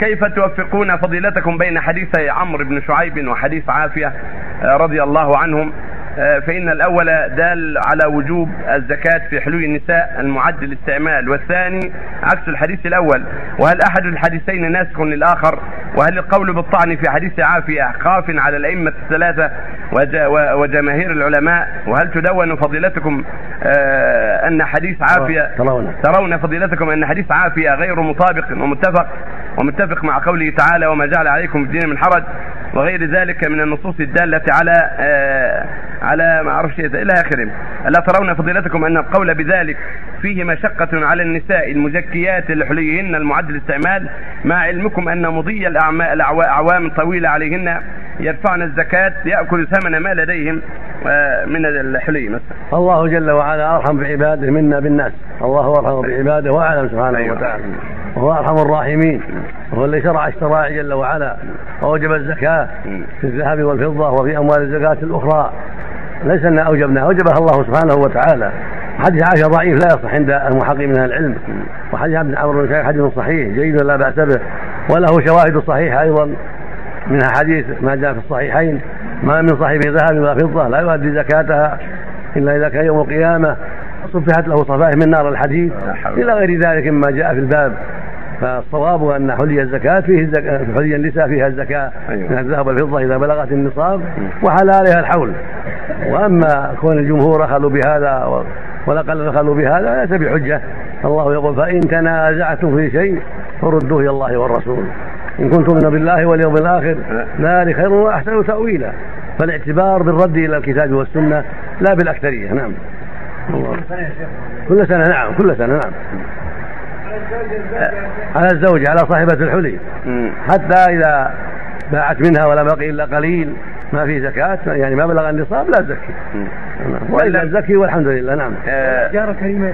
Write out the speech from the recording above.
كيف توفقون فضيلتكم بين حديثي عمرو بن شعيب وحديث عافية آه، رضي الله عنهم آه، فإن الأول دال على وجوب الزكاة في حلول النساء المعد للاستعمال والثاني عكس الحديث الأول وهل أحد الحديثين ناسخ للآخر؟ وهل القول بالطعن في حديث عافية خاف على الأئمة الثلاثة وجماهير العلماء؟ وهل تدون فضيلتكم آه، أن حديث عافية ترون. ترون فضيلتكم أن حديث عافية غير مطابق ومتفق؟ ومتفق مع قوله تعالى وما جعل عليكم في الدين من حرج وغير ذلك من النصوص الدالة على آه على ما أعرفش إلى آخره. ألا ترون فضيلتكم أن القول بذلك فيه مشقة على النساء المزكيات لحليهن المعد للاستعمال مع علمكم أن مضي الأعوام طويلة عليهن يدفعن الزكاة يأكل ثمن ما لديهم آه، من الحلي مثلا. الله جل وعلا أرحم بعباده منا بالناس. الله أرحم بعباده وأعلم سبحانه أيوة. وتعالى. وهو أرحم الراحمين. وهو الذي شرع الشرائع جل وعلا. وأوجب الزكاة في الذهب والفضة وفي أموال الزكاة الأخرى. ليس أن أوجبنا أوجبها الله سبحانه وتعالى. حديث عائشة ضعيف لا يصح عند المحقق من العلم. وحديث ابن عمرو بن حديث صحيح جيد لا بأس به. وله شواهد صحيحة أيضا منها حديث ما جاء في الصحيحين. ما من صاحب ذهب ولا فضة لا يؤدي زكاتها إلا إذا كان يوم القيامة. صفحت له صفائح من نار الحديد. إلى غير ذلك مما جاء في الباب. فالصواب أن حلي الزكاة فيه الزكاة حلي النساء فيها الزكاة أيوة. من الذهب والفضة إذا بلغت النصاب وحلالها الحول. وأما كون الجمهور أخذوا بهذا والاقل أخذوا بهذا ليس بحجة. الله يقول فإن تنازعتم في شيء فردوه إلى الله والرسول. إن كنتم من بالله واليوم الآخر ذلك خير وأحسن تأويلا. فالاعتبار بالرد إلى الكتاب والسنة لا بالأكثرية. نعم. كل سنة نعم كل سنة نعم. على الزوجة على صاحبة الحلي. حتى إذا باعت منها ولا بقي إلا قليل ما في زكاة يعني ما بلغ النصاب لا تزكي. وإلا تزكي والحمد لله نعم. جارة كريمة